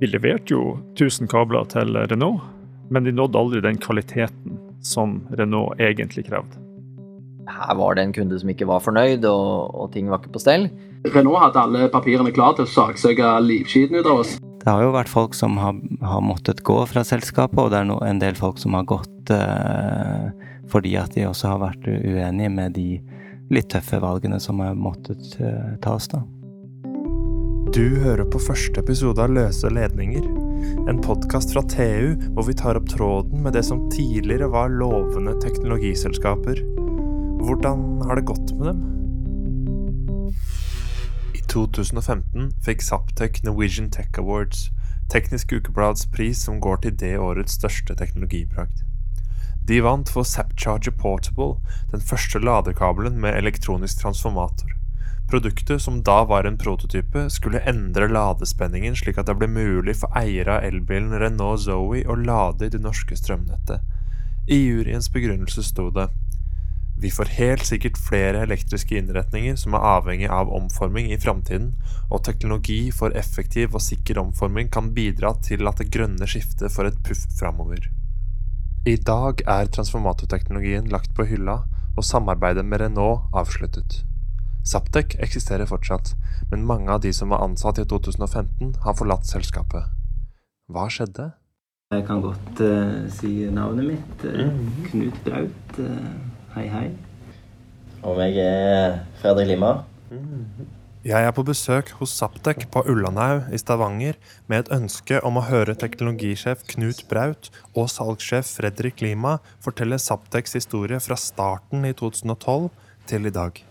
Vi leverte jo 1000 kabler til Renault, men de nådde aldri den kvaliteten som Renault egentlig krevde. Her var det en kunde som ikke var fornøyd, og, og ting var ikke på stell. Renault hadde alle papirene klare til å saksøke livskiten ut av oss. Det har jo vært folk som har, har måttet gå fra selskapet, og det er no, en del folk som har gått eh, fordi at de også har vært uenige med de litt tøffe valgene som har måttet eh, tas, da. Du hører på første episode av Løse ledninger, en podkast fra TU hvor vi tar opp tråden med det som tidligere var lovende teknologiselskaper. Hvordan har det gått med dem? I 2015 fikk Zaptec Norwegian Tech Awards, Teknisk Ukeblads pris som går til det årets største teknologibragd. De vant for Zapcharger Portable, den første ladekabelen med elektronisk transformator. Produktet, som da var en prototype, skulle endre ladespenningen slik at det ble mulig for eiere av elbilen Renault Zoe å lade i det norske strømnettet. I juryens begrunnelse sto det vi får helt sikkert flere elektriske innretninger som er avhengig av omforming i framtiden, og teknologi for effektiv og sikker omforming kan bidra til at det grønne skiftet får et puff framover. I dag er transformatorteknologien lagt på hylla, og samarbeidet med Renault avsluttet. Saptek eksisterer fortsatt, men mange av de som var ansatt i 2015, har forlatt selskapet. Hva skjedde? Jeg kan godt uh, si navnet mitt. Uh, Knut Braut. Uh, hei, hei. Og jeg er Fredrik Lima. Jeg er på besøk hos Saptek på Ullandhaug i Stavanger med et ønske om å høre teknologisjef Knut Braut og salgssjef Fredrik Lima fortelle Sapteks historie fra starten i 2012 til i dag.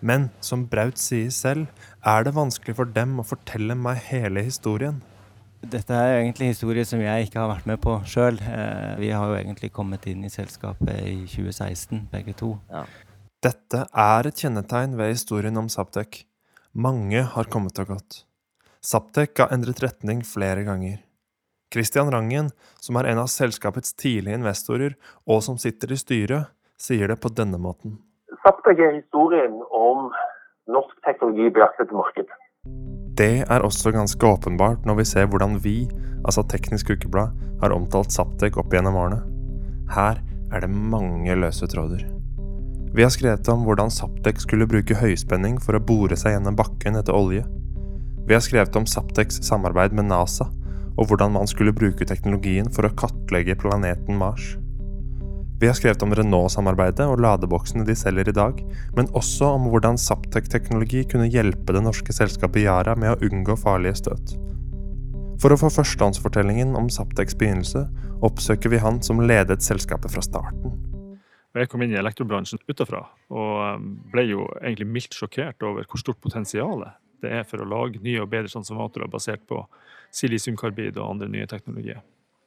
Men som Braut sier selv, er det vanskelig for dem å fortelle meg hele historien. Dette er egentlig historie som jeg ikke har vært med på sjøl. Eh, vi har jo egentlig kommet inn i selskapet i 2016, begge to. Ja. Dette er et kjennetegn ved historien om Saptek. Mange har kommet og gått. Saptek har endret retning flere ganger. Christian Rangen, som er en av selskapets tidlige investorer, og som sitter i styret, sier det på denne måten. Saptek er historien om norsk teknologi brakt til marked. Det er også ganske åpenbart når vi ser hvordan vi, altså Teknisk Ukeblad, har omtalt Saptek opp gjennom årene. Her er det mange løse tråder. Vi har skrevet om hvordan Saptek skulle bruke høyspenning for å bore seg gjennom bakken etter olje. Vi har skrevet om Sapteks samarbeid med NASA, og hvordan man skulle bruke teknologien for å kartlegge planeten Mars. Vi har skrevet om Renault-samarbeidet og ladeboksene de selger i dag, men også om hvordan Saptek-teknologi kunne hjelpe det norske selskapet Yara med å unngå farlige støt. For å få førstehåndsfortellingen om Sapteks begynnelse, oppsøker vi han som ledet selskapet fra starten. Jeg kom inn i elektrobransjen utenfra, og um, ble jo egentlig mildt sjokkert over hvor stort potensialet det er for å lage nye og bedre transformatorer basert på silisiumkarbid og andre nye teknologier.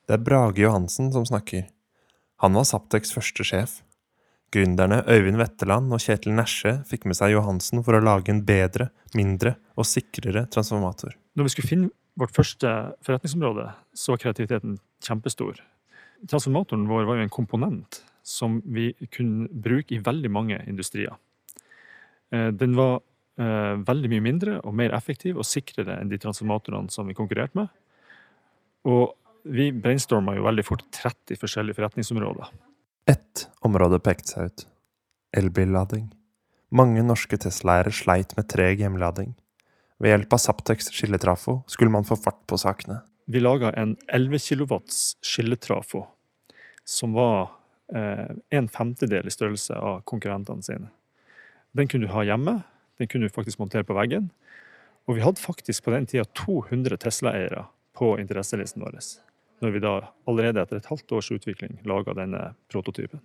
Det er Brage Johansen som snakker. Han var Sapteks første sjef. Gründerne Øyvind Wetteland og Kjetil Nesje fikk med seg Johansen for å lage en bedre, mindre og sikrere transformator. Når vi skulle finne vårt første forretningsområde, så var kreativiteten kjempestor. Transformatoren vår var jo en komponent som vi kunne bruke i veldig mange industrier. Eh, den var eh, veldig mye mindre og mer effektiv og sikrere enn de transformatorene som vi konkurrerte med. Og vi brainstorma jo veldig fort 30 forskjellige forretningsområder. Ett område pekte seg ut. Elbillading. Mange norske Tesla-eiere sleit med treg hjemlading. Ved hjelp av Saptex skilletrafo skulle man få fart på sakene. Vi laga en 11 kW skilletrafo som var eh, en femtedel i størrelse av konkurrentene sine. Den kunne du ha hjemme, den kunne du faktisk montere på veggen. Og vi hadde faktisk på den tida 200 Tesla-eiere på interesselisten vår når vi da allerede etter et halvt års utvikling laga denne prototypen.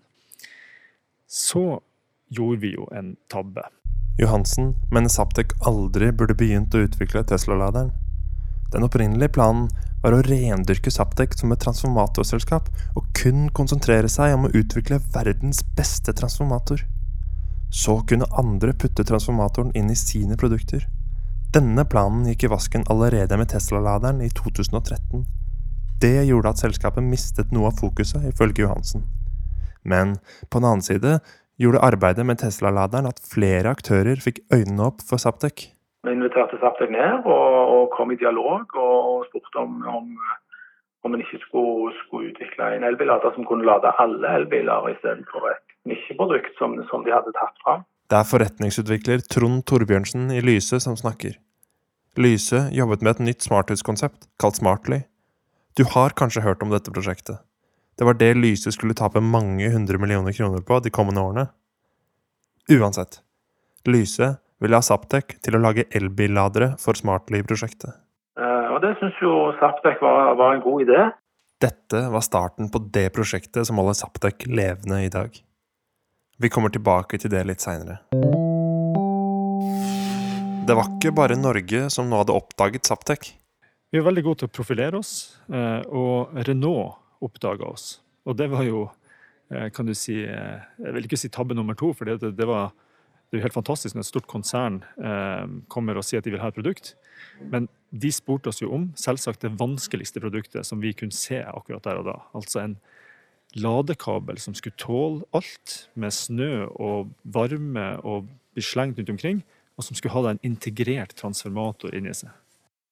Så gjorde vi jo en tabbe. Johansen mener Saptek aldri burde begynt å utvikle Tesla-laderen. Den opprinnelige planen var å rendyrke Saptek som et transformatorselskap, og kun konsentrere seg om å utvikle verdens beste transformator. Så kunne andre putte transformatoren inn i sine produkter. Denne planen gikk i vasken allerede med Tesla-laderen i 2013. Det gjorde at selskapet mistet noe av fokuset, ifølge Johansen. Men på den annen side gjorde arbeidet med Tesla-laderen at flere aktører fikk øynene opp for Saptek. Vi inviterte Saptek ned og, og, kom i dialog og, spurte om, om, om en ikke skulle, skulle, utvikle en elbillader som kunne lade alle elbiler istedenfor et nisjeprodukt som, som, de hadde tatt fram. Det er forretningsutvikler Trond Torbjørnsen i Lyse som snakker. Lyse jobbet med et nytt smarthuskonsept kalt Smartly. Du har kanskje hørt om dette prosjektet. Det var det Lyse skulle tape mange hundre millioner kroner på de kommende årene. Uansett, Lyse ville ha Saptek til å lage elbilladere for Smartly-prosjektet. Uh, og Det syns jo Saptek var, var, en god idé. Dette var starten på det prosjektet som holder Saptek levende i dag. Vi kommer tilbake til det litt seinere. Det var ikke bare Norge som nå hadde oppdaget Saptek. Vi var veldig gode til å profilere oss, eh, og Renault oppdaga oss. Og det var jo, eh, kan du si Jeg vil ikke si tabbe nummer to, for det, det var det er jo helt fantastisk når et stort konsern eh, kommer og sier at de vil ha et produkt. Men de spurte oss jo om selvsagt det vanskeligste produktet som vi kunne se akkurat der og da. Altså en ladekabel som skulle tåle alt, med snø og varme og bli slengt rundt omkring, og som skulle ha en integrert transformator inni seg.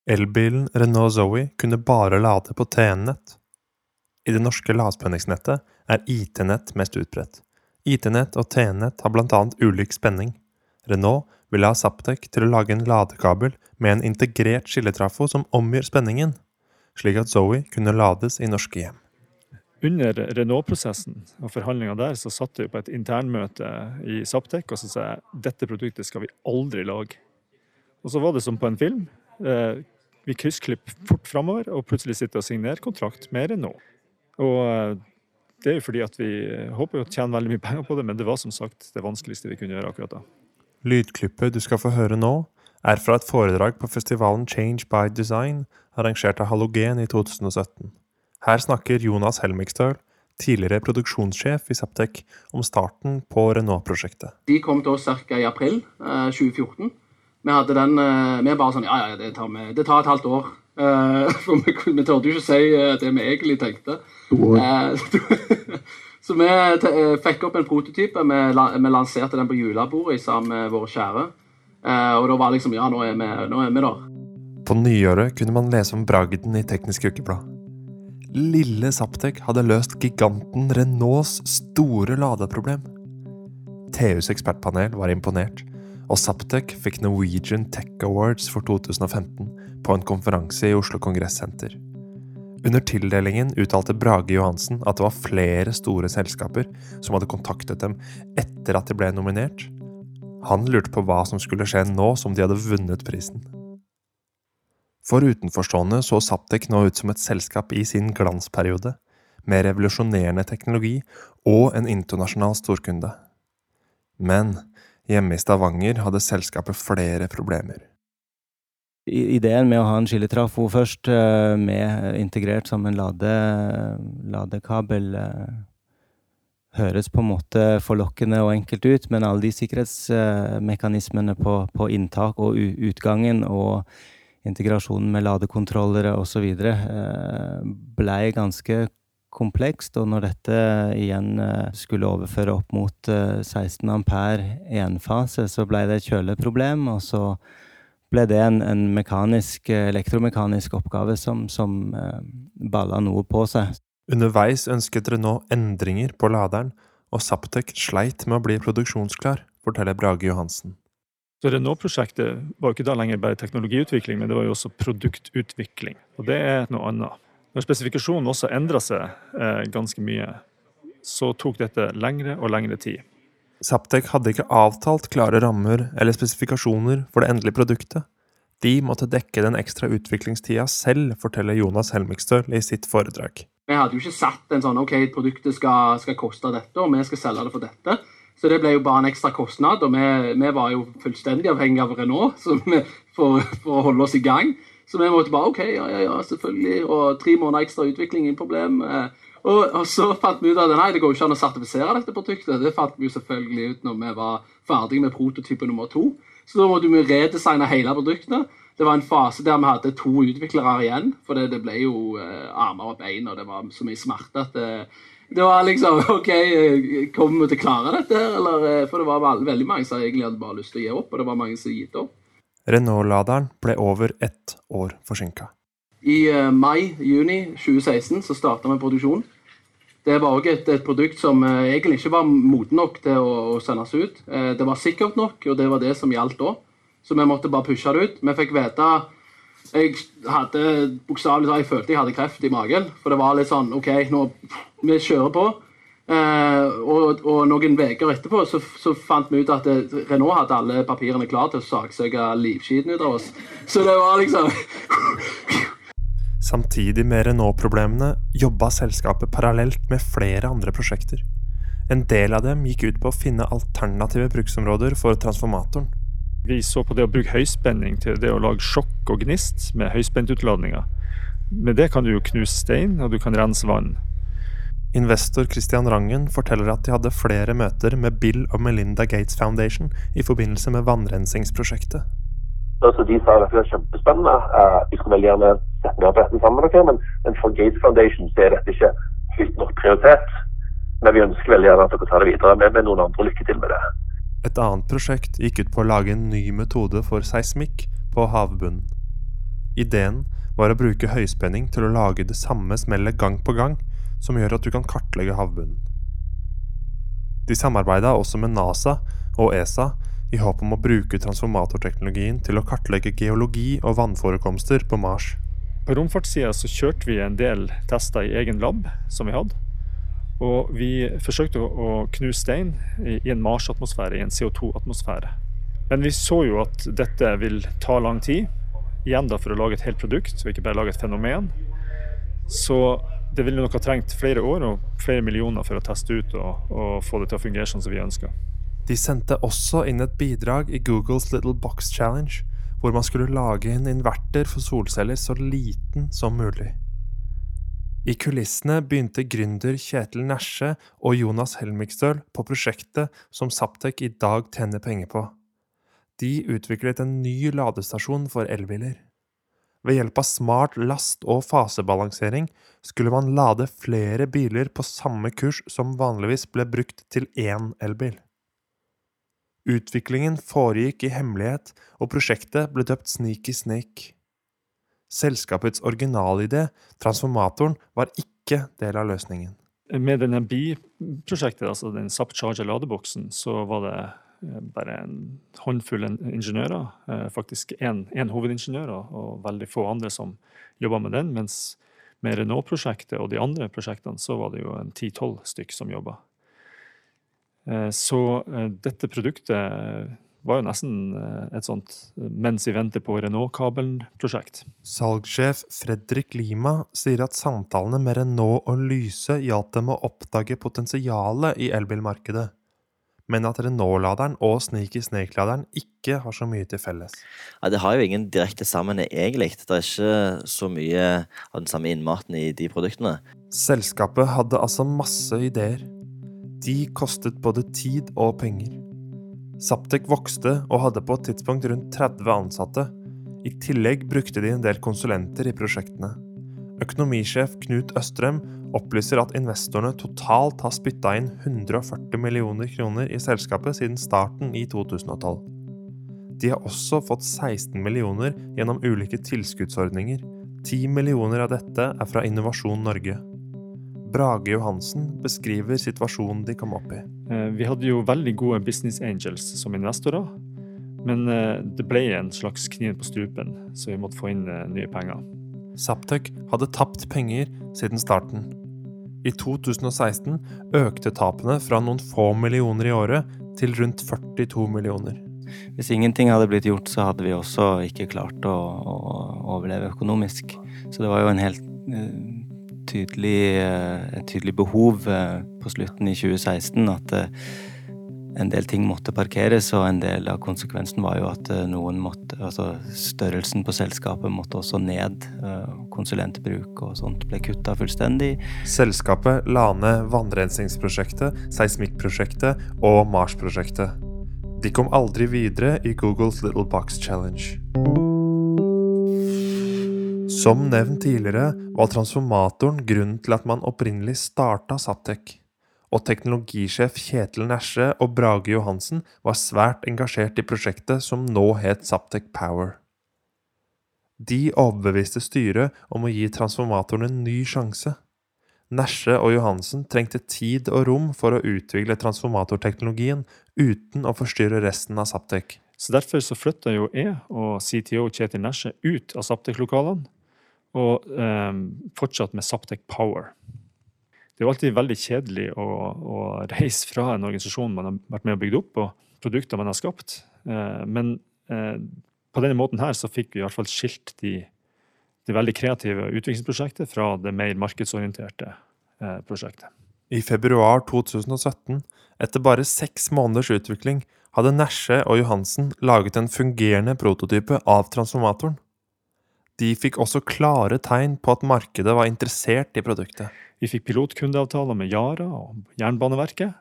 Elbilen Renault Zoe kunne bare lade på TN-nett. I det norske lavspenningsnettet er IT-nett mest utbredt. IT-nett og TN-nett har blant annet ulik spenning. Renault ville ha Zaptec til å lage en ladekabel med en integrert skilletrafo som omgjør spenningen, slik at Zoe kunne lades i norske hjem. Under Renault-prosessen og forhandlinga der, så satt vi på et internmøte i Zaptec og så sa jeg dette produktet skal vi aldri lage. Og så var det som på en film. Eh, vi kryssklipper fort framover og plutselig sitter og signerer kontrakt med Renault. Og eh, det er jo fordi at vi håper å tjene veldig mye penger på det, men det var som sagt det vanskeligste vi kunne gjøre akkurat da. Lydklippet du skal få høre nå, er fra et foredrag på festivalen Change by Design, arrangert av Halogen i 2017. Her snakker Jonas Helmikstøl, tidligere produksjonssjef i Saptek, om starten på Renault-prosjektet. De kom til oss ca. i april eh, 2014. Vi hadde den Vi Vi bare sånn Ja, ja, det tar, det tar et halvt år. Uh, for vi, vi torde jo ikke si uh, det vi egentlig tenkte. Så vi fikk opp en prototype. Vi, vi, lanserte den på julebordet sammen med våre kjære. og da var liksom Ja, nå er vi, nå er vi der. På nyåret kunne man lese om bragden i Teknisk Ukeblad. Lille Saptek hadde løst giganten Renaults store ladeproblem. TUs ekspertpanel var imponert, og Saptek fikk Norwegian Tech Awards for 2015 på en konferanse i Oslo Kongressenter. Under tildelingen uttalte Brage Johansen at det var flere store selskaper som hadde kontaktet dem etter at de ble nominert. Han lurte på hva som skulle skje nå som de hadde vunnet prisen. For utenforstående så Saptek nå ut som et selskap i sin glansperiode, med revolusjonerende teknologi og en internasjonal storkunde. Men hjemme i Stavanger hadde selskapet flere problemer ideen med å ha en skilletrafo først, eh, med integrert som en lade, ladekabel, eh, høres på en måte forlokkende og enkelt ut, men alle de sikkerhetsmekanismene på, på inntak og utgangen og integrasjonen med ladekontrollere osv. Eh, blei ganske komplekst, og når dette igjen skulle overføre opp mot 16 ampere enfase, så ble det et kjøleproblem, og så ble det en, en mekanisk, eh, elektromekanisk oppgave som, som eh, balla noe på seg. Underveis ønsket Renault endringer på laderen, og Saptek sleit med å bli produksjonsklar, forteller Brage Johansen. Så Renault-prosjektet var jo ikke da lenger bare teknologiutvikling, men det var jo også produktutvikling. Og det er noe annet. Når spesifikasjonen også endra seg eh, ganske mye, så tok dette lengre og lengre tid. Saptek hadde ikke avtalt klare rammer eller spesifikasjoner for det endelige produktet. De måtte dekke den ekstra utviklingstida selv, forteller Jonas Helmikstøl i sitt foredrag. Vi hadde jo ikke satt en sånn OK, produktet skal, skal, koste dette, og vi skal selge det for dette. Så det ble jo bare en ekstra kostnad, og vi, vi var jo fullstendig avhengig av Renault vi, for, for, å holde oss i gang. Så vi måtte bare OK, ja, ja, ja, selvfølgelig. Og tre måneder ekstra utvikling, ingen problem. Eh, og, og, så fant vi ut at nei, det går jo ikke an å sertifisere dette produktet. Det fant vi jo selvfølgelig ut når vi var ferdige med prototype nummer to. Så da måtte vi redesigne hele produktet. Det var en fase der vi hadde to utviklere igjen. For det, det ble jo eh, armer og bein, og det var så mye smerte at det, det var liksom OK, kommer vi til å klare dette? Eller, eh, for det var veldig mange som egentlig hadde bare lyst til å gi opp, og det var mange som gitt opp. Renault-laderen ble over ett år forsinka. I uh, mai-juni 2016 så starta vi produksjon. Det var òg et, et, produkt som uh, egentlig ikke var moden nok til å, å, sendes ut. Uh, det var sikkert nok, og det var det som gjaldt da. Så vi måtte bare pushe det ut. Vi fikk vite Jeg hadde bokstavelig talt, følte jeg hadde kreft i magen. For det var litt sånn OK, nå vi kjører på. Eh, og, og, noen uker etterpå så, så, fant vi ut at det, Renault hadde alle papirene klare til å saksøke livskiten ut av oss. Så det var liksom Samtidig med Renault-problemene jobba selskapet parallelt med flere andre prosjekter. En del av dem gikk ut på å finne alternative bruksområder for transformatoren. Vi så på det å bruke høyspenning til det å lage sjokk og gnist med høyspentutladninger. Med det kan du jo knuse stein, og du kan rense vann. Investor Christian Rangen forteller at de hadde flere møter med Bill og Melinda Gates Foundation i forbindelse med vannrensingsprosjektet. Altså, de sa at det var kjempespennende. Uh, vi skulle veldig gjerne sette ned på dette sammen med dere, men, men, for Gates Foundation så er dette ikke høyt nok prioritet. Men vi ønsker veldig gjerne at dere tar det videre med, med noen andre. Lykke til med det. Et annet prosjekt gikk ut på å lage en ny metode for seismikk på havbunnen. Ideen var å bruke høyspenning til å lage det samme smellet gang på gang, som gjør at du kan kartlegge havbunnen. De samarbeida også med NASA og ESA i håp om å bruke transformatorteknologien til å kartlegge geologi og vannforekomster på Mars. På romfartssida så kjørte vi en del tester i egen lab som vi hadde. Og vi forsøkte å knuse stein i en Mars-atmosfære, i en CO2-atmosfære. Men vi så jo at dette vil ta lang tid, igjen da for å lage et helt produkt, og ikke bare lage et fenomen. Så det ville nok ha trengt flere år og flere millioner for å teste ut og, og få det til å fungere sånn som vi ønsker. De sendte også inn et bidrag i Googles Little Box Challenge, hvor man skulle lage en inverter for solceller så liten som mulig. I kulissene begynte gründer Kjetil Nesje og Jonas Helmikstøl på prosjektet som Saptek i dag tjener penger på. De utviklet en ny ladestasjon for elbiler. Ved hjelp av smart last- og fasebalansering skulle man lade flere biler på samme kurs som vanligvis ble brukt til én elbil. Utviklingen foregikk i hemmelighet, og prosjektet ble døpt Sneaky Snake. Selskapets originalidé, transformatoren, var ikke del av løsningen. Med denne BI-prosjektet, altså den SAP Charger-ladeboksen, så var det bare en håndfull ingeniører. Eh, faktisk én hovedingeniør og veldig få andre som jobba med den. Mens med Renault-prosjektet og de andre prosjektene så var det jo en ti-tolv stykk som jobba. Eh, så dette produktet var jo nesten et sånt mens vi venter på Renault-kabelen-prosjekt. Salgssjef Fredrik Lima sier at samtalene med Renault og Lyse hjalp dem å oppdage potensialet i elbilmarkedet men at Renault-laderen og Sneaky Snake-laderen ikke har så mye til felles. Ja, Det har jo ingen direkte sammenheng, egentlig. Det er ikke så mye av den samme innmaten i de produktene. Selskapet hadde altså masse ideer. De kostet både tid og penger. Saptek vokste og hadde på et tidspunkt rundt 30 ansatte. I tillegg brukte de en del konsulenter i prosjektene. Økonomisjef Knut Østrem opplyser at investorene totalt har spytta inn 140 millioner kroner i selskapet siden starten i 2012. De har også fått 16 millioner gjennom ulike tilskuddsordninger. 10 millioner av dette er fra Innovasjon Norge. Brage Johansen beskriver situasjonen de kom opp i. Eh, vi hadde jo veldig gode business angels som investorer. Men eh, det ble en slags kniv på strupen, så vi måtte få inn eh, nye penger. Saptek hadde tapt penger siden starten. I 2016 økte tapene fra noen få millioner i året til rundt 42 millioner. Hvis ingenting hadde blitt gjort, så hadde vi også ikke klart å, å overleve økonomisk. Så det var jo en helt uh, tydelig, uh, et tydelig behov uh, på slutten i 2016 at en del ting måtte parkeres, og en del av konsekvensen var jo at eh, noen måtte Altså størrelsen på selskapet måtte også ned. Eh, konsulentbruk og sånt ble kutta fullstendig. Selskapet la ned vannrensingsprosjektet, seismikkprosjektet og Mars-prosjektet. De kom aldri videre i Googles Little Box Challenge. Som nevnt tidligere var transformatoren grunnen til at man opprinnelig starta Saptek. Og teknologisjef Kjetil Nesje og Brage Johansen var svært engasjert i prosjektet som nå het Saptek Power. De overbeviste styret om å gi transformatoren en ny sjanse. Nesje og Johansen trengte tid og rom for å utvikle transformatorteknologien uten å forstyrre resten av Saptek. Så Derfor så flytta jo jeg og CTO Kjetil Nesje ut av Saptek-lokalene og eh, fortsatt med Saptek Power. Det er jo alltid veldig kjedelig å, å, reise fra en organisasjon man har vært med og bygd opp, og produkter man har skapt. Eh, men eh, på denne måten her så fikk vi i hvert fall skilt de, det veldig kreative utviklingsprosjektet fra det mer markedsorienterte eh, prosjektet. I februar 2017, etter bare seks måneders utvikling, hadde Nesje og Johansen laget en fungerende prototype av transformatoren. De fikk også klare tegn på at markedet var interessert i produktet. Vi fikk pilotkundeavtaler med Yara og Jernbaneverket.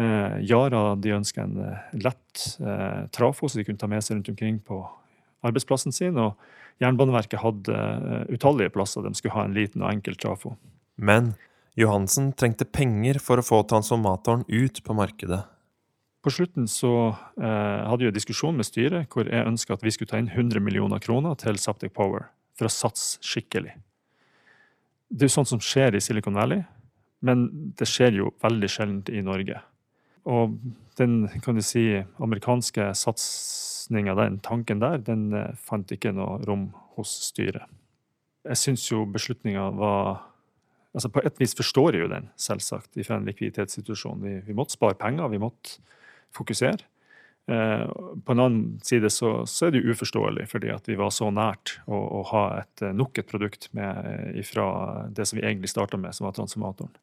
Eh, Yara de ønska en eh, lett eh, trafo som de kunne ta med seg rundt omkring på arbeidsplassen sin. Og Jernbaneverket hadde eh, utallige plasser de skulle ha en liten og enkel trafo. Men Johansen trengte penger for å få transformatoren ut på markedet. På slutten så eh, hadde vi en diskusjon med styret hvor jeg ønska at vi skulle ta inn 100 millioner kroner til Saptic Power for å satse skikkelig. Det er jo sånt som skjer i Silicon Valley, men det skjer jo veldig sjeldent i Norge. Og den kan du si, amerikanske satsinga, den tanken der, den eh, fant ikke noe rom hos styret. Jeg syns jo beslutninga var altså På et vis forstår jeg jo den, selvsagt, fra en likviditetssituasjon. Vi, vi måtte spare penger, vi måtte fokusere. Eh, på en annen side så, så, er det jo uforståelig, fordi at vi var så nært å, å ha et, eh, nok et produkt med, fra det som vi egentlig starta med, som var transformatoren.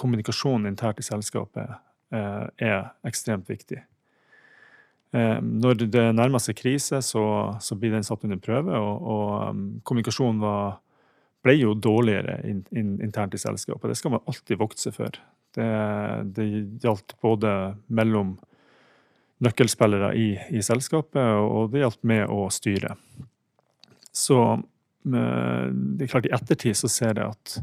Kommunikasjonen internt i selskapet eh, er ekstremt viktig. Eh, når det nærmer seg krise, så, så, blir den satt under prøve, og, og um, kommunikasjonen var, ble jo dårligere in, in, internt i selskapet. Det skal man alltid vokte seg for. Det, det gjaldt både mellom nøkkelspillere i, i, selskapet, og det hjalp med å styre. Så eh, det er klart i ettertid så ser jeg at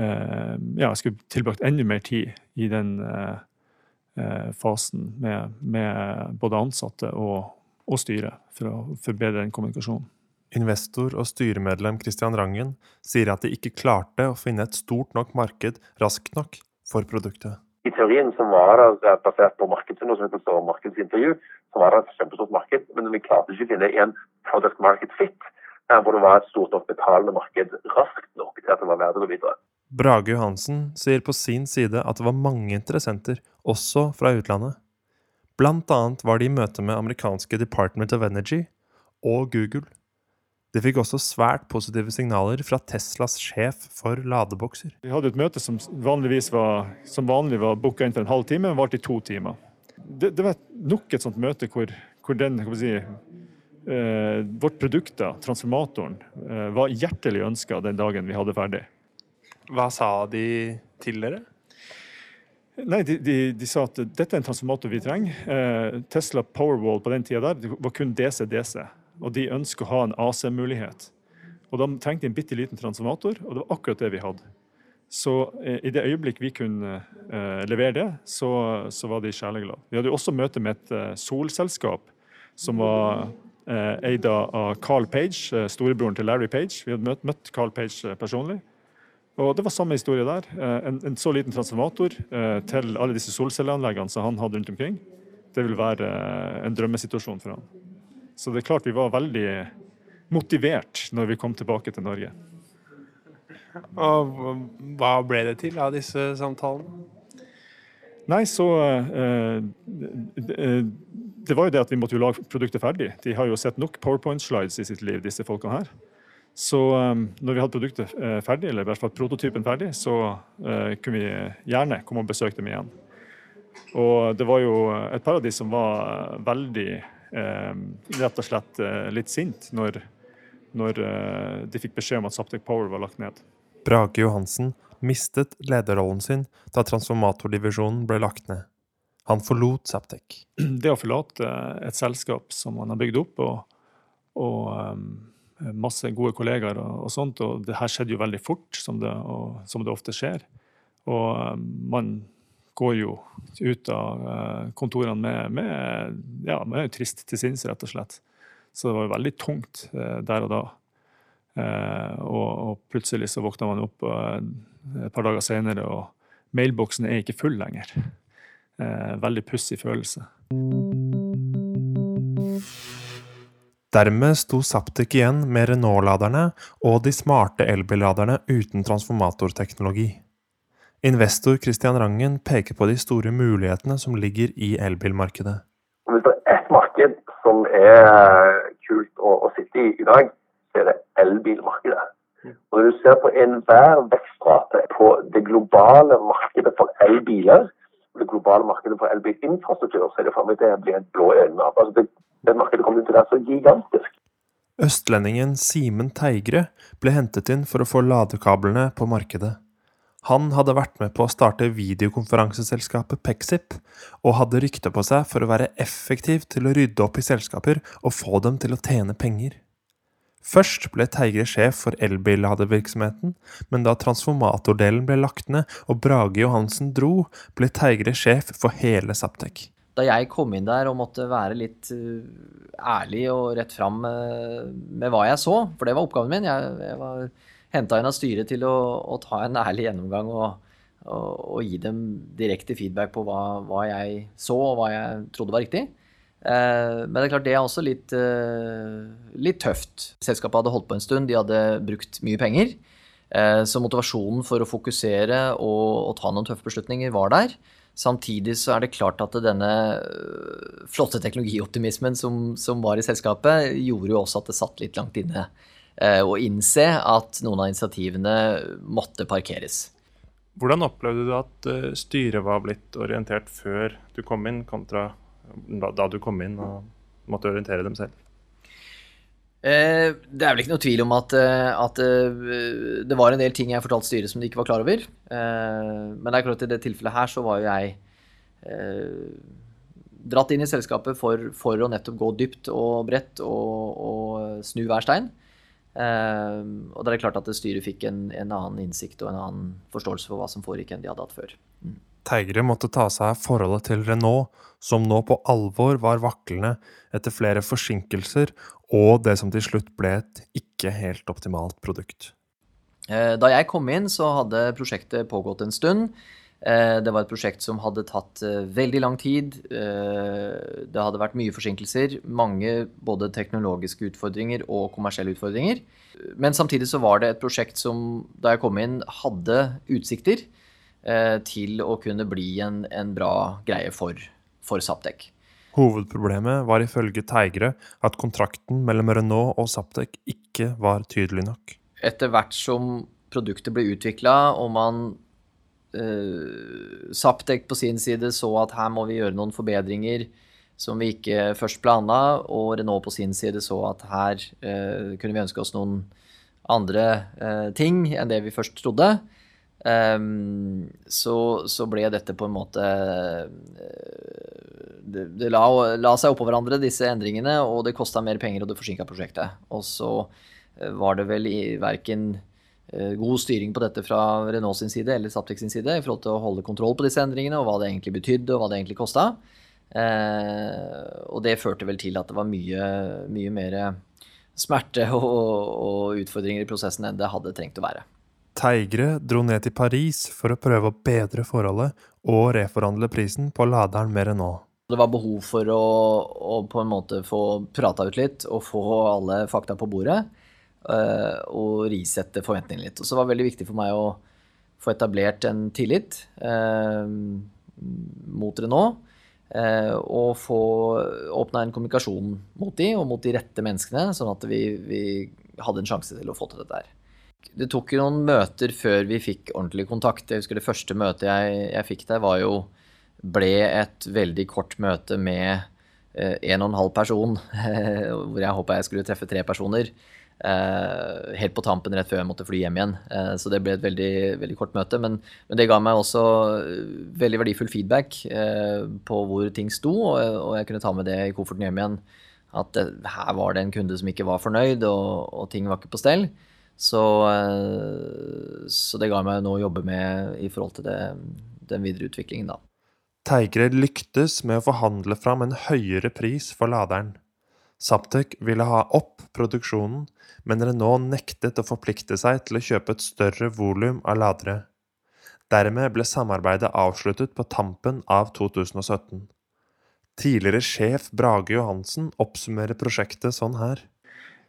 eh, ja, jeg skulle tilbrakt enda mer tid i den eh, fasen med, med, både ansatte og, og styret for å forbedre den kommunikasjonen. Investor og styremedlem Christian Rangen sier at de ikke klarte å finne et stort nok marked raskt nok for produktet i teorien som var det basert på markedsundersøkelser og markedsintervju, så var det et kjempestort marked, men vi klarte ikke å finne en product market fit eh, hvor det var et stort nok betalende marked raskt nok til at det var verdt å gå videre. Brage Johansen sier på sin side at det var mange interessenter, også fra utlandet. Blant annet var de i møte med amerikanske Department of Energy og Google. Det fikk også svært positive signaler fra Teslas sjef for ladebokser. Vi hadde et møte som vanligvis var, som vanlig var booka inn for en halv time, men varte i to timer. Det, det, var nok et sånt møte hvor, hvor den, si, eh, vårt produkt, da, transformatoren, eh, var hjertelig ønska den dagen vi hadde ferdig. Hva sa de til dere? Nei, de, de, de, sa at dette er en transformator vi trenger. Eh, Tesla Powerwall på den tida der var kun DC-DC og de ønsker å ha en AC-mulighet. Og De trengte en bitte liten transformator, og det var akkurat det vi hadde. Så eh, i det øyeblikk vi kunne eh, levere det, så, så var de sjeleglade. Vi hadde jo også møte med et eh, solselskap som var eh, eid av Carl Page, eh, storebroren til Larry Page. Vi hadde møtt, møtt Carl Page eh, personlig. Og Det var samme historie der. En, en så liten transformator til alle disse solcelleanleggene som han hadde rundt omkring. Det vil være en drømmesituasjon for han. Så det er klart vi var veldig motivert når vi kom tilbake til Norge. Og hva ble det til av disse samtalene? Nei, så eh, Det var jo det at vi måtte jo lage produktet ferdig. De har jo sett nok powerpoint-slides i sitt liv, disse folkene her. Så eh, når vi hadde produktet uh, ferdig, eller i hvert fall prototypen ferdig, så uh, kunne vi gjerne komme og besøke dem igjen. Og det var jo et par av de som var veldig Eh, rett og slett eh, litt sint når, når eh, de fikk beskjed om at Saptek Power var lagt ned. Brage Johansen mistet lederrollen sin da transformatordivisjonen ble lagt ned. Han forlot Saptek. Det å forlate et selskap som man har bygd opp, og, og um, masse gode kollegaer og, og, sånt, og det her skjedde jo veldig fort, som det, og, som det ofte skjer. Og um, man går jo ut av eh, kontorene med, med, ja, med trist til sinns, rett og slett. Så det var jo veldig tungt eh, der og da. Eh, og, og, plutselig så våkna man opp et par dager senere, og mailboksen er ikke full lenger. Veldig pussig følelse. Dermed sto Saptic igjen med Renault-laderne og de smarte elbilladerne uten transformatorteknologi. Investor Christian Rangen peker på de store mulighetene som ligger i elbilmarkedet. Hvis det er ett marked som er kult å, å sitte i i dag, så er det elbilmarkedet. Og Når du ser på enhver vekstrate på det globale markedet for elbiler, og det globale markedet for elbilinfrastruktur, så er det for meg det blir et blå øyne. av. Altså det, det markedet kommer til å være så gigantisk. Østlendingen Simen Teigre ble hentet inn for å få ladekablene på markedet. Han hadde vært med på å starte videokonferanseselskapet Pexip, og hadde rykte på seg for å være effektiv til å rydde opp i selskaper og få dem til å tjene penger. Først ble Teigre sjef for elbilladevirksomheten, men da transformatordelen ble lagt ned og Brage Johansen dro, ble Teigre sjef for hele Saptek da jeg kom inn der og måtte være litt uh, ærlig og rett fram med, med, hva jeg så, for det var oppgaven min Jeg, jeg var henta inn av styret til å, å, ta en ærlig gjennomgang og, og, og, gi dem direkte feedback på hva, hva, jeg så og hva jeg trodde var riktig. Uh, men det er klart det er også litt, uh, litt tøft. Selskapet hadde holdt på en stund, de hadde brukt mye penger. Så motivasjonen for å fokusere og, og ta noen tøffe beslutninger var der. Samtidig så er det klart at denne flotte teknologioptimismen som, som, var i selskapet, gjorde jo også at det satt litt langt inne eh, å innse at noen av initiativene måtte parkeres. Hvordan opplevde du at øh, styret var blitt orientert før du kom inn, kontra da du kom inn og måtte orientere dem selv? Eh, det er vel ikke noe tvil om at, eh, at, eh, det var en del ting jeg fortalte styret som de ikke var klar over. Men det er klart i det tilfellet her så var jo jeg dratt inn i selskapet for, for å nettopp gå dypt og bredt og, og snu hver stein. Og da er det klart at styret fikk en, en, annen innsikt og en annen forståelse for hva som foregikk enn de hadde hatt før. Mm. Teigre måtte ta seg av forholdet til Renault, som nå på alvor var vaklende etter flere forsinkelser og det som til slutt ble et ikke helt optimalt produkt. Eh, da jeg kom inn, så hadde prosjektet pågått en stund. Eh, det var et prosjekt som hadde tatt eh, veldig lang tid. Det hadde vært mye forsinkelser. Mange både teknologiske utfordringer og kommersielle utfordringer. Men samtidig så var det et prosjekt som da jeg kom inn, hadde utsikter til å kunne bli en, en bra greie for, for Saptek. Hovedproblemet var ifølge Teigre at kontrakten mellom Renault og Saptek ikke var tydelig nok. Etter hvert som produktet ble utvikla, og man uh, Saptek på sin side så at her må vi gjøre noen forbedringer som vi ikke først planla, og Renault på sin side så at her uh, kunne vi ønske oss noen andre uh, ting enn det vi først trodde. Um, så, så, ble dette på en måte det, det la, la, seg oppå hverandre, disse endringene, og det kosta mer penger, og det forsinka prosjektet. Og så eh, var det vel i verken eh, god styring på dette fra Renault sin side eller Saptek sin side i forhold til å holde kontroll på disse endringene, og hva det egentlig betydde, og hva det egentlig kosta. Eh, og det førte vel til at det var mye, mye mer smerte og, og utfordringer i prosessen enn det hadde trengt å være. Teigre dro ned til Paris for å prøve å bedre forholdet og reforhandle prisen på laderen med Renault. Det var behov for å, å, på en måte få prata ut litt og få alle fakta på bordet. Og risette forventningene litt. Og så var det veldig viktig for meg å få etablert en tillit uh, mot Renault. Uh, og få åpna en kommunikasjon mot de og mot de rette menneskene, sånn at vi, vi hadde en sjanse til å få til dette her. Det tok jo noen møter før vi fikk ordentlig kontakt. Jeg husker Det første møtet jeg, jeg fikk der, var jo ble et veldig kort møte med eh, en og en halv person, hvor jeg håpa jeg skulle treffe tre personer. Uh, helt på tampen rett før jeg måtte fly hjem igjen. Eh, så det ble et veldig, veldig kort møte. Men, men, det ga meg også veldig verdifull feedback eh, på hvor ting sto, og, og, jeg kunne ta med det i kofferten hjem igjen. At det, her var det en kunde som ikke var fornøyd, og, og ting var ikke på stell. Så, eh, så det ga meg noe å jobbe med i forhold til det, den videre utviklingen, da. Teigre lyktes med å forhandle fram en høyere pris for laderen. Saptek ville ha opp produksjonen, men Renault nektet å forplikte seg til å kjøpe et større volum av ladere. Dermed ble samarbeidet avsluttet på tampen av 2017. Tidligere sjef Brage Johansen oppsummerer prosjektet sånn her.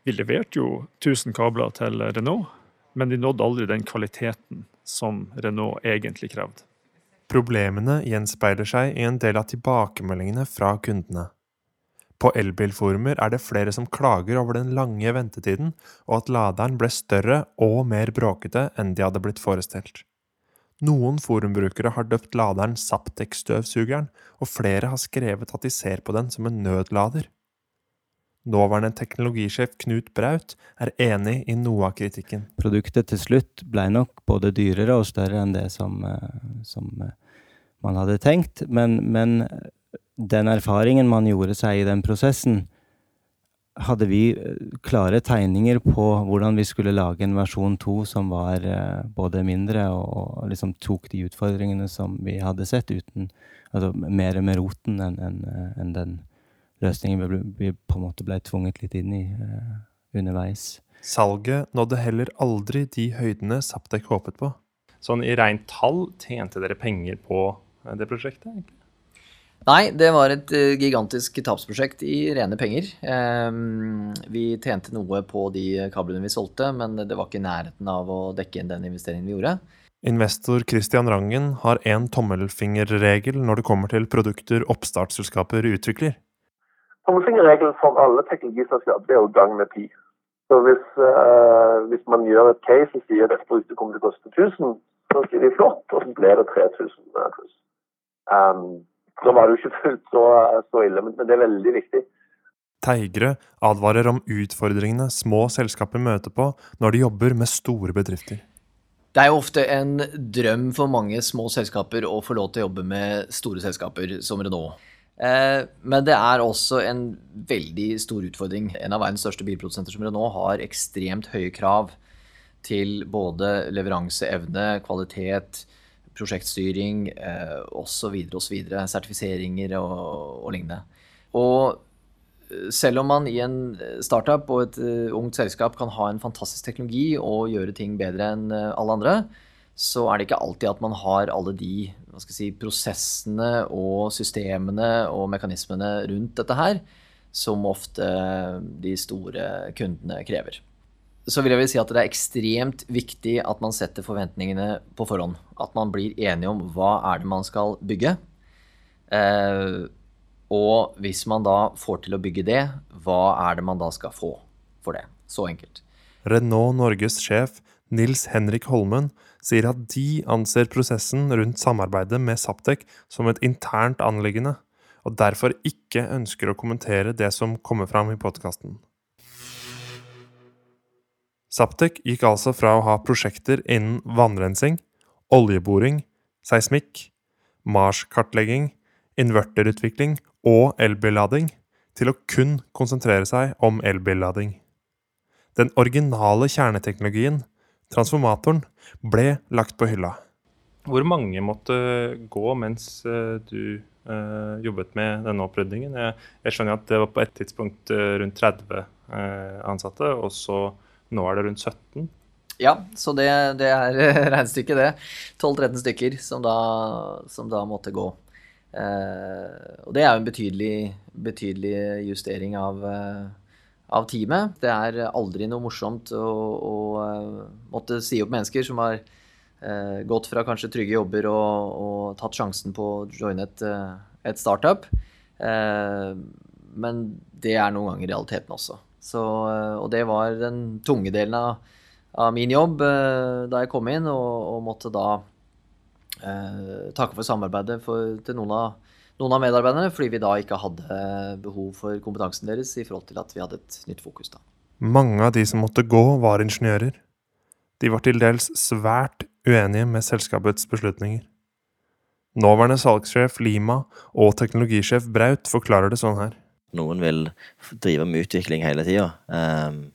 Vi leverte jo 1000 kabler til Renault, men de nådde aldri den kvaliteten som Renault egentlig krevde. Problemene gjenspeiler seg i en del av tilbakemeldingene fra kundene. På elbilforumer er det flere som klager over den lange ventetiden, og at laderen ble større og mer bråkete enn de hadde blitt forestilt. Noen forumbrukere har døpt laderen Saptek-støvsugeren, og flere har skrevet at de ser på den som en nødlader. Nåværende teknologisjef Knut Braut er enig i noe av kritikken. Produktet til slutt ble nok både dyrere og større enn det som, eh, som eh, man hadde tenkt, men, men den erfaringen man gjorde seg i den prosessen, hadde vi eh, klare tegninger på hvordan vi skulle lage en versjon to som var uh, både mindre og, liksom tok de utfordringene som vi hadde sett, uten Altså mer med roten enn en, en den løsningen vi, vi, på en måte ble tvunget litt inn i uh, underveis. Salget nådde heller aldri de høydene Saptek håpet på. Sånn i rent tall, tjente dere penger på det prosjektet? egentlig? Nei, det var et uh, gigantisk tapsprosjekt i rene penger. Um, vi tjente noe på de kablene vi solgte, men det var ikke i nærheten av å dekke inn den investeringen vi gjorde. Investor Christian Rangen har en tommelfingerregel når det kommer til produkter oppstartsselskaper utvikler. Tommelfingerregelen for alle teknologiselskaper er jo gang med pi. Så hvis, uh, hvis, man gjør et case og sier at dette produktet kommer til å koste 1000, så sier de flott, og så blir det 3000 pluss. Um, så var det jo ikke fullt så, så ille, men, men det er veldig viktig. Teigre advarer om utfordringene små selskaper møter på når de jobber med store bedrifter. Det er jo ofte en drøm for mange små selskaper å få lov til å jobbe med store selskaper som Renault. Eh, men det er også en veldig stor utfordring. En av verdens største bilprodusenter som Renault har ekstremt høye krav til både leveranseevne, kvalitet, prosjektstyring eh, osv. osv. Sertifiseringer og, og lignende. Og eh, selv om man i en startup og et uh, ungt selskap kan ha en fantastisk teknologi og gjøre ting bedre enn alle andre, så er det ikke alltid at man har alle de si, prosessene og systemene og mekanismene rundt dette her som ofte de store kundene krever så vil jeg vel si at det er ekstremt viktig at man setter forventningene på forhånd. At man blir enige om hva er det man skal bygge. Eh, og hvis man da får til å bygge det, hva er det man da skal få for det? Så enkelt. Renault Norges sjef Nils Henrik Holmen sier at de anser prosessen rundt samarbeidet med Saptek som et internt anliggende, og derfor ikke ønsker å kommentere det som kommer fram i podkasten. Saptek gikk altså fra å ha prosjekter innen vannrensing, oljeboring, seismikk, Mars-kartlegging, inverterutvikling og elbillading til å kun konsentrere seg om elbillading. Den originale kjerneteknologien, transformatoren, ble lagt på hylla. Hvor mange måtte gå mens eh, du uh, jobbet med denne opprydningen? Jeg, jeg, skjønner at det var på et tidspunkt uh, rundt 30 uh, ansatte, og så nå er det rundt 17? Ja, så det, det er regnestykket, det. 12-13 stykker som da, som da, måtte gå. Eh, og det er jo en betydelig, betydelig justering av, eh, av, teamet. Det er aldri noe morsomt å, å uh, måtte si opp mennesker som har eh, gått fra kanskje trygge jobber og, og tatt sjansen på å joine et, eh, et startup. Eh, men det er noen ganger realiteten også. Så, eh, og det var den tunge delen av, av min jobb eh, da jeg kom inn, og, og måtte da eh, takke for samarbeidet for, til noen av, noen av, medarbeiderne, fordi vi da ikke hadde behov for kompetansen deres i forhold til at vi hadde et nytt fokus. da. Mange av de som måtte gå, var ingeniører. De var til dels svært uenige med selskapets beslutninger. Nåværende salgssjef Lima og teknologisjef Braut forklarer det sånn her. Noen vil drive med utvikling hele tida. Um,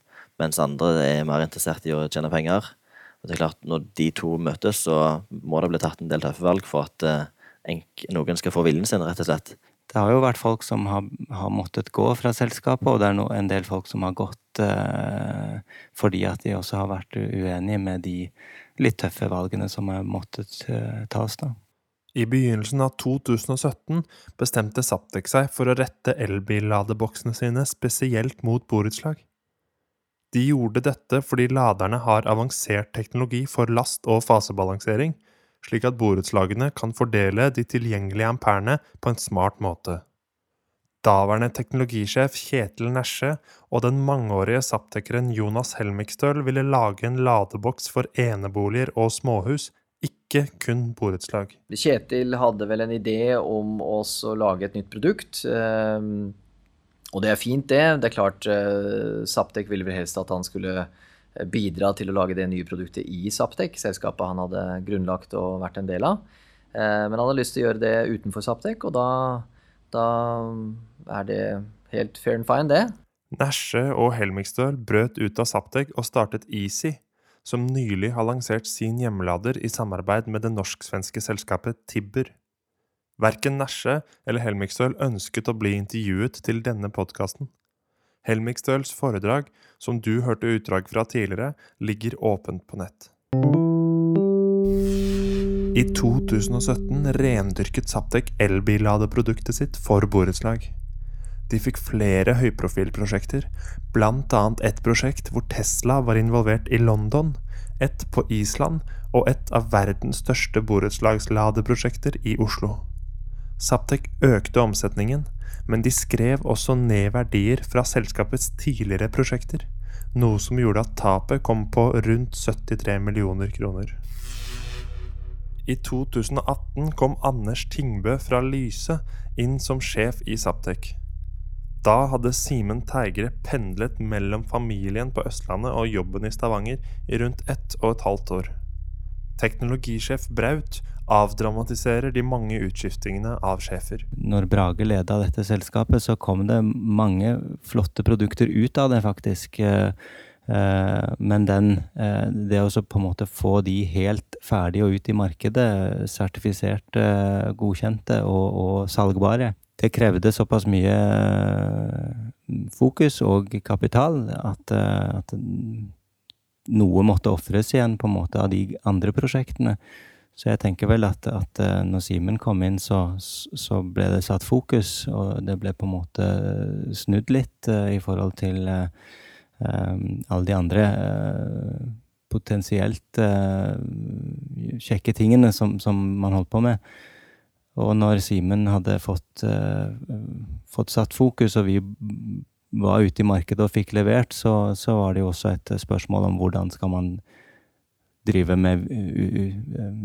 mens andre er mer interessert i å tjene penger. Og det er klart, Når de to møtes, så må det bli tatt en del tøffe valg for at eh, noen skal få viljen sin, rett og slett. Det har jo vært folk som har, har måttet gå fra selskapet, og det er no, en del folk som har gått uh, fordi at de også har vært uenige med de litt tøffe valgene som har måttet uh, tas. da. I begynnelsen av 2017 bestemte Saptek seg for å rette elbilladeboksene sine spesielt mot borettslag. De gjorde dette fordi laderne har avansert teknologi for last- og fasebalansering, slik at borettslagene kan fordele de tilgjengelige amperene på en smart måte. Daværende teknologisjef Kjetil Nesje og den mangeårige Saptekeren Jonas Helmikstøl ville lage en ladeboks for eneboliger og småhus, ikke kun borettslag. Kjetil hadde vel en idé om å lage et nytt produkt. Ehm, og det er fint, det. Det er klart Saptek ville vel helst at han skulle eh, bidra til å lage det nye produktet i Saptek, selskapet han hadde grunnlagt og vært en del av. Uh, men han hadde lyst til å gjøre det utenfor Saptek, og da, da er det helt fair and fine, det. Nesje og Helmikstøl brøt ut av Saptek og startet Easy, som nylig har lansert sin hjemmelader i samarbeid med det norsk-svenske selskapet Tibber. Verken Nesje eller Helmikstøl ønsket å bli intervjuet til denne podkasten. Helmikstøls foredrag, som du hørte utdrag fra tidligere, ligger åpent på nett. I 2017 rendyrket Saptek elbilladeproduktet sitt for borettslag. De fikk flere høyprofilprosjekter, annet et prosjekt hvor Tesla var involvert i London, et på Island og et av verdens største borettslagsladeprosjekter i Oslo. Saptek økte omsetningen, men de skrev også ned verdier fra selskapets tidligere prosjekter, noe som gjorde at tapet kom på rundt 73 millioner kroner. I 2018 kom Anders Tingbø fra Lyse inn som sjef i Saptek. Da hadde Simen Teigre pendlet mellom familien på Østlandet og jobben i Stavanger i rundt ett og et halvt år. Teknologisjef Braut avdramatiserer de mange utskiftingene av sjefer. Når Brage leda dette selskapet, så kom det mange flotte produkter ut av det, faktisk. Eh, eh, men den, eh, det å på en måte få de helt ferdige og ut i markedet, sertifiserte, godkjente og, og salgbare, det krevde såpass mye fokus og kapital at, at noe måtte ofres igjen på en måte av de andre prosjektene. Så jeg tenker vel at, at eh, når Simen kom inn, så, så, ble det satt fokus, og det ble på en måte snudd litt uh, i forhold til uh, alle de andre uh, potensielt kjekke tingene som, som, man holdt på med. Og når Simen hadde fått, fått, satt fokus, og vi var ute i markedet og fikk levert, så, så var det jo også et spørsmål om hvordan skal man drive med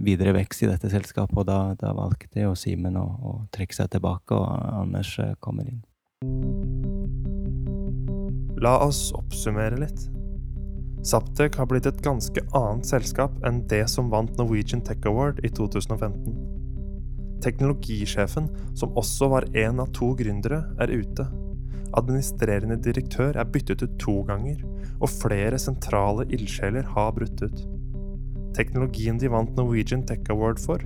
videre vekst i dette selskapet. Og da, da valgte jo Simen å, å, trekke seg tilbake, og Anders eh, kommer inn. La oss oppsummere litt. Saptek har blitt et ganske annet selskap enn det som vant Norwegian Tech Award i 2015. Teknologisjefen, som også var én av to gründere, er ute. Administrerende direktør er byttet ut to ganger, og flere sentrale ildsjeler har brutt ut. Teknologien de vant Norwegian Tech Award for,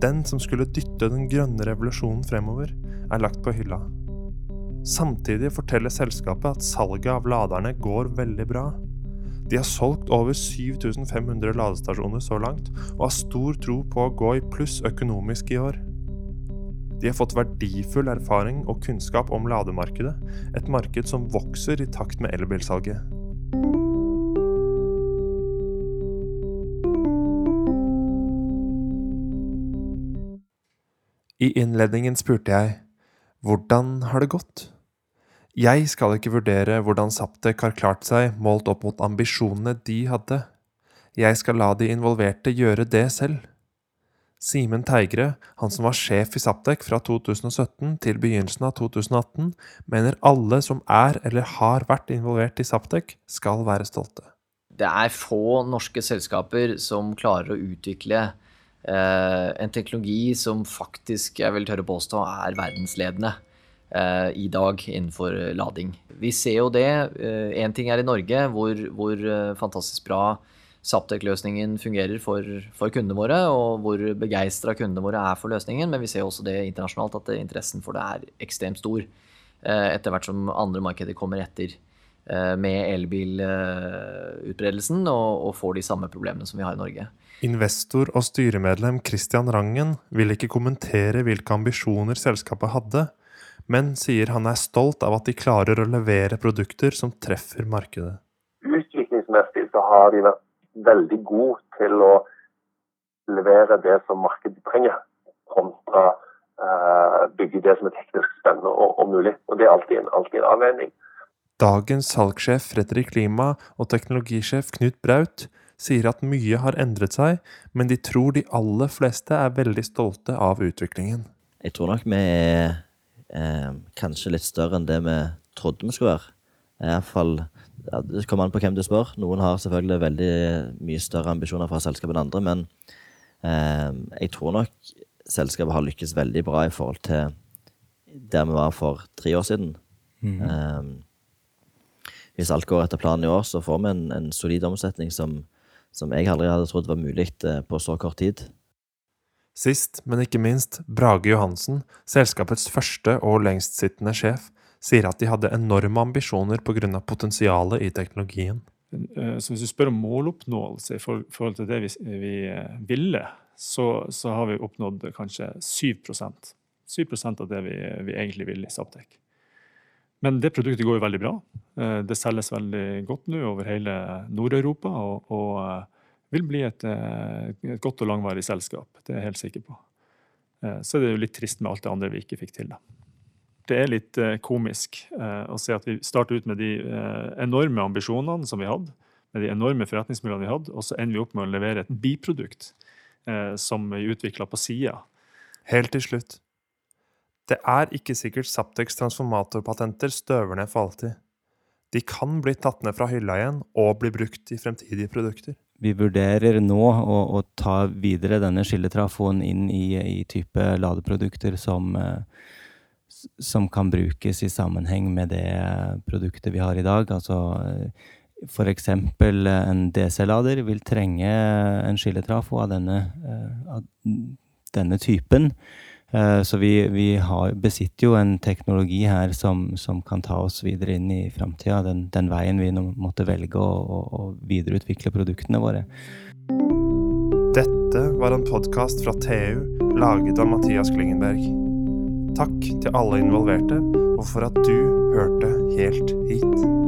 den som skulle dytte den grønne revolusjonen fremover, er lagt på hylla. Samtidig forteller selskapet at salget av laderne går veldig bra. De har solgt over 7500 ladestasjoner så langt, og har stor tro på å gå i pluss økonomisk i år. De har fått verdifull erfaring og kunnskap om lademarkedet, et marked som vokser i takt med elbilsalget. I innledningen spurte jeg hvordan har det gått? Jeg skal ikke vurdere hvordan Saptek har klart seg målt opp mot ambisjonene de hadde. Jeg skal la de involverte gjøre det selv. Simen Teigre, han som var sjef i Saptek fra 2017 til begynnelsen av 2018, mener alle som er eller har vært involvert i Saptek, skal være stolte. Det er få norske selskaper som klarer å utvikle Eh, en teknologi som faktisk, jeg vil tørre påstå, er verdensledende. eh, i dag innenfor lading. Vi ser jo det. Én ting er i Norge, hvor, hvor fantastisk bra Saptek-løsningen fungerer for, for, kundene våre, og hvor begeistra kundene våre er for løsningen. Men vi ser også det internasjonalt, at interessen for det er ekstremt stor. Etter hvert som andre markeder kommer etter med elbilutbredelsen og, og får de samme problemene som vi har i Norge. Investor og styremedlem Christian Rangen vil ikke kommentere hvilke ambisjoner selskapet hadde, men sier han er stolt av at de klarer å levere produkter som treffer markedet. Utviklingsmessig så har de vært veldig god til å levere det som markedet trenger, kontra uh, bygge det som er teknisk spennende og, og mulig. Og Det er alltid en, alltid en avveining. Dagens salgssjef Fredrik Lima og teknologisjef Knut Braut sier at mye har endret seg, men de tror de aller fleste er veldig stolte av utviklingen. Jeg tror nok vi er eh, kanskje litt større enn det vi trodde vi skulle være. I hvert fall, ja, Det kommer an på hvem du spør. Noen har selvfølgelig veldig mye større ambisjoner fra selskapet enn andre, men eh, jeg tror nok selskapet har lykkes veldig bra i forhold til der vi var for tre år siden. Mm. Eh, hvis alt går etter planen i år, så får vi en, en solid omsetning som som jeg aldri hadde trodd var mulig eh, på så kort tid. Sist, men ikke minst, Brage Johansen, selskapets første og lengstsittende sjef, sier at de hadde enorme ambisjoner pga. potensialet i teknologien. Eh, så hvis du spør om måloppnåelse i forhold til det vi, vi eh, ville, så, så, har vi oppnådd kanskje 7% 7% av det vi, vi egentlig ville i Saptek. Men det produktet går jo veldig bra. Eh, det selges veldig godt nå over hele Nord-Europa og, og, vil bli et, et, godt og langvarig selskap. Det er jeg helt sikker på. Så det er jo litt trist med alt det andre vi ikke fikk til. da. Det er litt komisk å se at vi starter ut med de enorme ambisjonene som vi hadde, med de enorme forretningsmiljøene vi hadde, og så ender vi opp med å levere et biprodukt som vi utvikla på sida. Helt til slutt det er ikke sikkert Saptex transformatorpatenter støver ned for alltid. De kan bli tatt ned fra hylla igjen og bli brukt i fremtidige produkter. Vi vurderer nå å, å ta videre denne skilletrafoen inn i, i type ladeprodukter som, eh, som kan brukes i sammenheng med det produktet vi har i dag. Altså f.eks. en DC-lader vil trenge en skilletrafo av denne, eh, av denne typen. Eh, så vi, vi har, besitter jo en teknologi her som, som, kan ta oss videre inn i framtida. Den, den, veien vi måtte velge å, å videreutvikle produktene våre. Dette var en podkast fra TU laget av Mathias Klingenberg. Takk til alle involverte, og for at du hørte helt hit.